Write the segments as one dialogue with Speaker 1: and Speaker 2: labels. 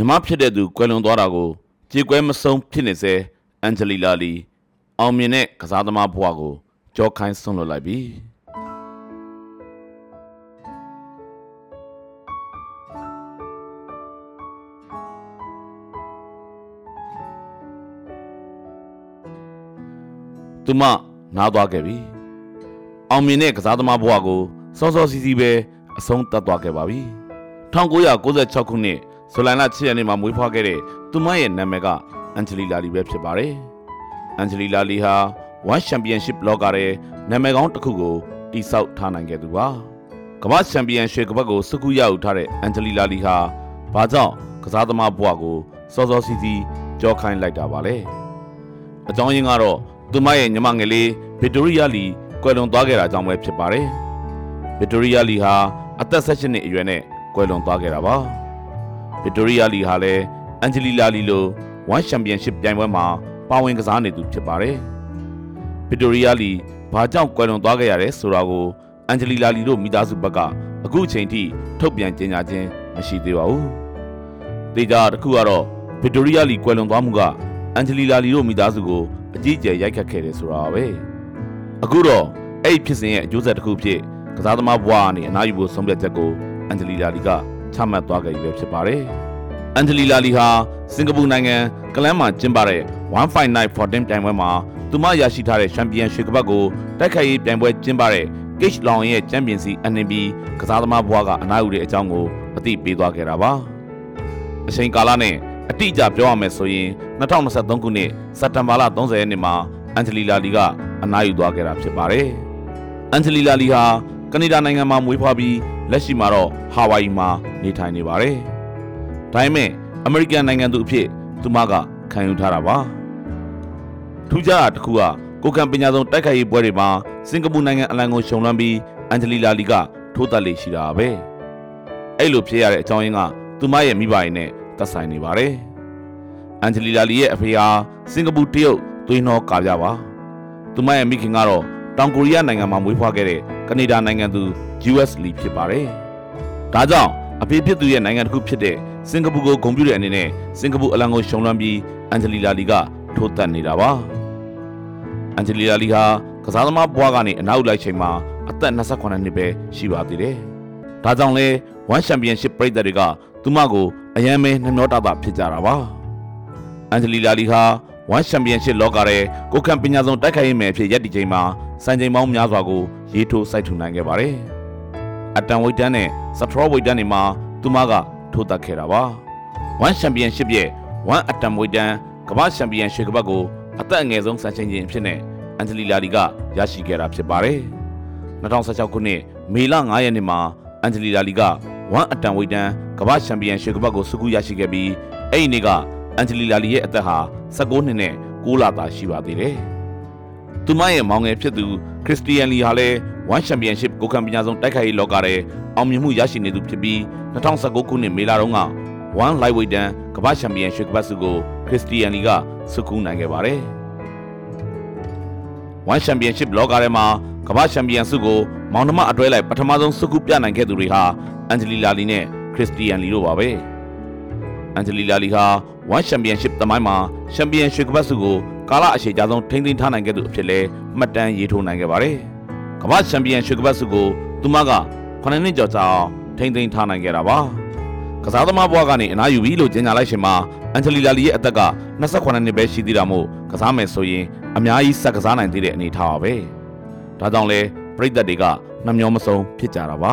Speaker 1: ညီမဖြစ်တဲ့သူကွယ်လွန်သွားတာကိုကြေကွဲမဆုံးဖြစ်နေစေအန်ဂျလီလာလီ အောင်မြင်တဲ့ကစားသမားဘဝကိုကြောခိုင်းဆွန့်လွတ်လိုက်ပြီသူမနားသွားခဲ့ပြီအောင်မြင်တဲ့ကစားသမားဘဝကိုစောစောစီးစီးပဲအဆုံးသတ်သွားခဲ့ပါပြီ1996ခုနှစ် ဇူလိုင်လ6ရက်နေ့မှာမွေးဖွားခဲ့တဲ့သူမရဲ့နာမည်ကအန်ဂျလီလာလီပဲဖြစ်ပါတယ်။အန်ဂျလီလာလီဟာ One Championship လောကရဲ့နာမည်ကောင်းတစ်ခုကိုတိစောက်ထားနိုင်ခဲ့သူပါ။ကမ္ဘာချန်ပီယံရွှေကပတ်ကိုစကူရယူထားတဲ့အန်ဂျလီလာလီဟာဘာကြောင့်ကစားသမားဘဝကိုစောစောစီးစီးကြောခိုင်းလိုက်တာပါလဲ။အကြောင်းရင်းကတော့သူမရဲ့ညီမငယ်လေးဗစ်တိုရီယာလီကွယ်လွန်သွားခဲ့တာကြောင့်ပဲဖြစ်ပါတယ်။ဗစ်တိုရီယာလီဟာအသက်16နှစ်အရွယ်နဲ့ကွယ်လွန်သွားခဲ့တာပါ။ ဗစ်တိုရီယာလီဟာလည်းအန်ဂျလီလာလီလို One Championship ပြိုင်ပွဲမှာပါဝင်ကစားနေသူဖြစ်ပါတယ်။ဗစ်တိုရီယာလီဘာကြောင့်ကွယ်လွန်သွားခဲ့ရလဲဆိုတာကိုအန်ဂျလီလာလီတို့မိသားစုဘက်ကအခုအချိန်ထိထုတ်ပြန်ကြေညာခြင်းမရှိသေးပါဘူး။ဒေတာတစ်ခုကတော့ဗစ်တိုရီယာလီကွယ်လွန်သွားမှုကအန်ဂျလီလာလီတို့မိသားစုကိုအကြီးအကျယ်ရိုက်ခတ်ခဲ့တယ်ဆိုတာပဲ။အခုတော့အဲ့ဒီဖြစ်စဉ်ရဲ့အကျိုးဆက်တစ်ခုဖြစ်ကစားသမားဘဝကနေအနားယူဖို့ဆုံးဖြတ်ချက်ကိုအန်ဂျလီလာလီက ချမှတ်သွားခဲ့ပြီပဲဖြစ်ပါတယ်။အန်ဂျလီလာလီဟာစင်ကာပူနိုင်ငံကလန်းမှာကျင်းပတဲ့1 Fight Night 14ပြိုင်ပွဲမှာသူမရရှိထားတဲ့ချန်ပီယံရွှေကပတ်ကိုတိုက်ခိုက်ရေးပြိုင်ပွဲကျင်းပတဲ့ Cage လောင်ရဲ့ချန်ပီယံစီ NNB ကစားသမားဘဝကအနားယူတဲ့အကြောင်းကိုအသိပေးသွားခဲ့တာပါ။အချိန်ကာလနဲ့အတိအကျပြောရမယ်ဆိုရင်2023ခုနှစ်စက်တင်ဘာလ30ရက်နေ့မှာအန်ဂျလီလာလီကအနားယူသွားခဲ့တာဖြစ်ပါတယ်။အန်ဂျလီလာလီဟာကနေဒါနိုင်ငံမှာမွေးဖွားပြီး လက်ရှိမှာတော့ဟာဝိုင်မှာနေထိုင်နေပါတယ်။ဒါပေမဲ့အမေရိကန်နိုင်ငံသူအဖြစ်သူမကခံယူထားတာပါ။ထူးခြားတာတစ်ခုကကိုကံပညာဆုံးတိုက်ခိုက်ရေးပွဲတွေမှာစင်ကာပူနိုင်ငံအလံကိုရှုံလွှမ်းပြီးအန်ဂျလီလာလီကထိုးတက်လေရှိတာပဲ။အဲ့လိုဖြစ်ရတဲ့အကြောင်းရင်းကသူမရဲ့မိဘရဲ့နဲ့သက်ဆိုင်နေပါတယ်။အန်ဂျလီလာလီရဲ့အဖေဟာစင်ကာပူတရုတ်သွေးနှောကာပြပါ။သူမရဲ့မိခင်ကတော့တောင်ကိုရီးယားနိုင်ငံမှာမွေးဖွားခဲ့တဲ့ကနေဒါနိုင်ငံသူ US Lee ဖြစ်ပါတယ်။ဒါကြောင့်အဖေဖြစ်သူရဲ့နိုင်ငံတစ်ခုဖြစ်တဲ့စင်ကာပူကိုဂုဏ်ပြုတဲ့အနေနဲ့စင်ကာပူအလံကိုရှုံလွှမ်းပြီးအန်ဂျလီလာလီကထိုးတက်နေတာပါ။အန်ဂျလီလာလီဟာကစားသမားဘွားကနေအနောက်လိုက်ချိန်မှာအသက်28နှစ်ပဲရှိပါသေးတယ်။ဒါကြောင့်လဲ One Championship ပြည်သက်တွေကသူမကိုအယမ်းမဲနှမျောတာတာဖြစ်ကြတာပါ။အန်ဂျလီလာလီဟာ One Championship လောကရဲကိုကံပညာဆုံးတိုက်ခိုက်ရေးမယ်အဖြစ်ရပ်တည်ချိန်မှာစံချိန်ပေါင်းများစွာကိုရေးထိုးစိုက်ထူနိုင်ခဲ့ပါတယ်။ အတန်ဝိတ်တန်းနဲ့စထရောဝိတ်တန်းတွေမှာသူမကထိုးတက်ခဲ့တာပါ။ One Championship ရဲ့ One အတန်ဝိတ်တန်းကမ္ဘာချန်ပီယံရွှေကပတ်ကိုအသက်အငယ်ဆုံးစံချိန်ချင်းအဖြစ်နဲ့အန်ဂျလီလာလီကရရှိခဲ့တာဖြစ်ပါတယ်။2016ခုနှစ်မေလ9ရက်နေ့မှာအန်ဂျလီလာလီက1အတန်ဝိတ်တန်းကမ္ဘာချန်ပီယံရွှေကပတ်ကိုစုခုရရှိခဲ့ပြီးအဲ့ဒီနေ့ကအန်ဂျလီလာလီရဲ့အသက်ဟာ19နှစ်နဲ့6လသာရှိပါသေးတယ်။ သူမရဲ့မောင်ငယ်ဖြစ်သူခရစ်စတီယန်လီဟာလည်း1ချန်ပီယံရှစ်ကိုကံပညာဆုံးတိုက်ခိုက်ရေးလောကရဲ့အောင်မြင်မှုရရှိနေသူဖြစ်ပြီး2019ခုနှစ်မေလတုန်းက1 lightweight တန်းကမ္ဘာချန်ပီယံရွှေကပတ်စုကိုခရစ်စတီယန်လီကစုခုနိုင်ခဲ့ပါတယ်။ One Championship လောကထဲမှာကမ္ဘာချန်ပီယံစုကိုမောင်နှမအတွဲလိုက်ပထမဆုံးစုခုပြနိုင်ခဲ့သူတွေဟာအန်ဂျလီလာလီနဲ့ခရစ်စတီယန်လီတို့ပါပဲ။အန်ဂျလီလာလီဟာ One Championship သမိုင်းမှာချန်ပီယံရွှေကပတ်စုကို ကာလအရှည်ကြာဆုံးထိန်းသိမ်းထားနိုင်ခဲ့သူအဖြစ်လဲမှတ်တမ်းရေးထိုးနိုင်ခဲ့ပါတယ်။ကမ္ဘာချန်ပီယံရွှေကပတ်စုကိုသူမက9နှစ်ကျော်ကြာအောင်ထိန်းသိမ်းထားနိုင်ခဲ့တာပါ။ကစားသမားဘဝကနေအနားယူပြီလို့ကြေညာလိုက်ရှင်မှာအန်ဂျလီလာလီရဲ့အသက်က28နှစ်ပဲရှိသေးတာမို့ကစားမယ်ဆိုရင်အများကြီးဆက်ကစားနိုင်သေးတဲ့အနေထားပါပဲ။ဒါကြောင့်လဲပြိသက်တွေကနှမျောမဆုံးဖြစ်ကြတာပါ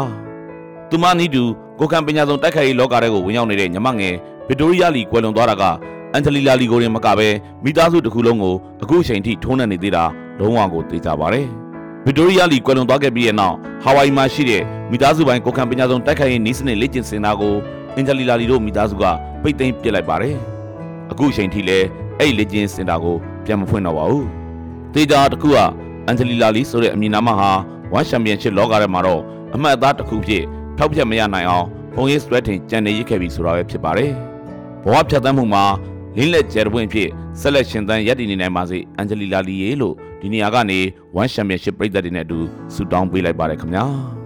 Speaker 1: ။သူမနီးတူကိုကံပညာဆုံးတိုက်ခိုက်ရေးလောကထဲကိုဝင်ရောက်နေတဲ့ညီမငယ်ဗစ်တိုရီယာလီကွယ်လွန်သွားတာက အန်ဂျလီလာလီကိုရင်မကပဲမိသားစုတစ်ခုလုံးကိုအခုအချိန်ထိထုံးနှံနေသေးတာလုံးဝကိုသိကြပါတယ်။ဗစ်တိုရီယာလီကွယ်လွန်သွားခဲ့ပြီးတဲ့နောက်ဟာဝိုင်မှာရှိတဲ့မိသားစုပိုင်းကိုကံပညာဆုံးတိုက်ခိုက်ရေးနီးစနစ်လေ့ကျင့်စင်တာကိုအန်ဂျလီလာလီတို့မိသားစုကပိတ်သိမ်းပစ်လိုက်ပါတယ်။အခုအချိန်ထိလည်းအဲ့လေ့ကျင့်စင်တာကိုပြန်မဖွင့်တော့ပါဘူး။ဒေတာတစ်ခုကအန်ဂျလီလာလီဆိုတဲ့အမည်နာမဟာဝမ်ချန်ပီယံရှစ်လောကထဲမှာတော့အမှတ်အသားတစ်ခုဖြစ်ထောက်ပြတ်မရနိုင်အောင်ဘုံရေးစတွဲထင်ကြံနေရစ်ခဲ့ပြီဆိုတာပဲဖြစ်ပါတယ်။ဘဝဖြတ်သန်းမှုမှာ လင်းလက်ကျဲတပွင့်ဖြစ်ဆက်လက်ရှင်သန်ရပ်တည်နေနိုင်ပါစေအန်ဂျလီလာလီယေလို့ဒီနေရာကနေဝမ်ချန်ပီယံရှစ်ပြည်သက်တွေနဲ့အတူဆူတောင်းပေးလိုက်ပါတယ်ခင်ဗျာ။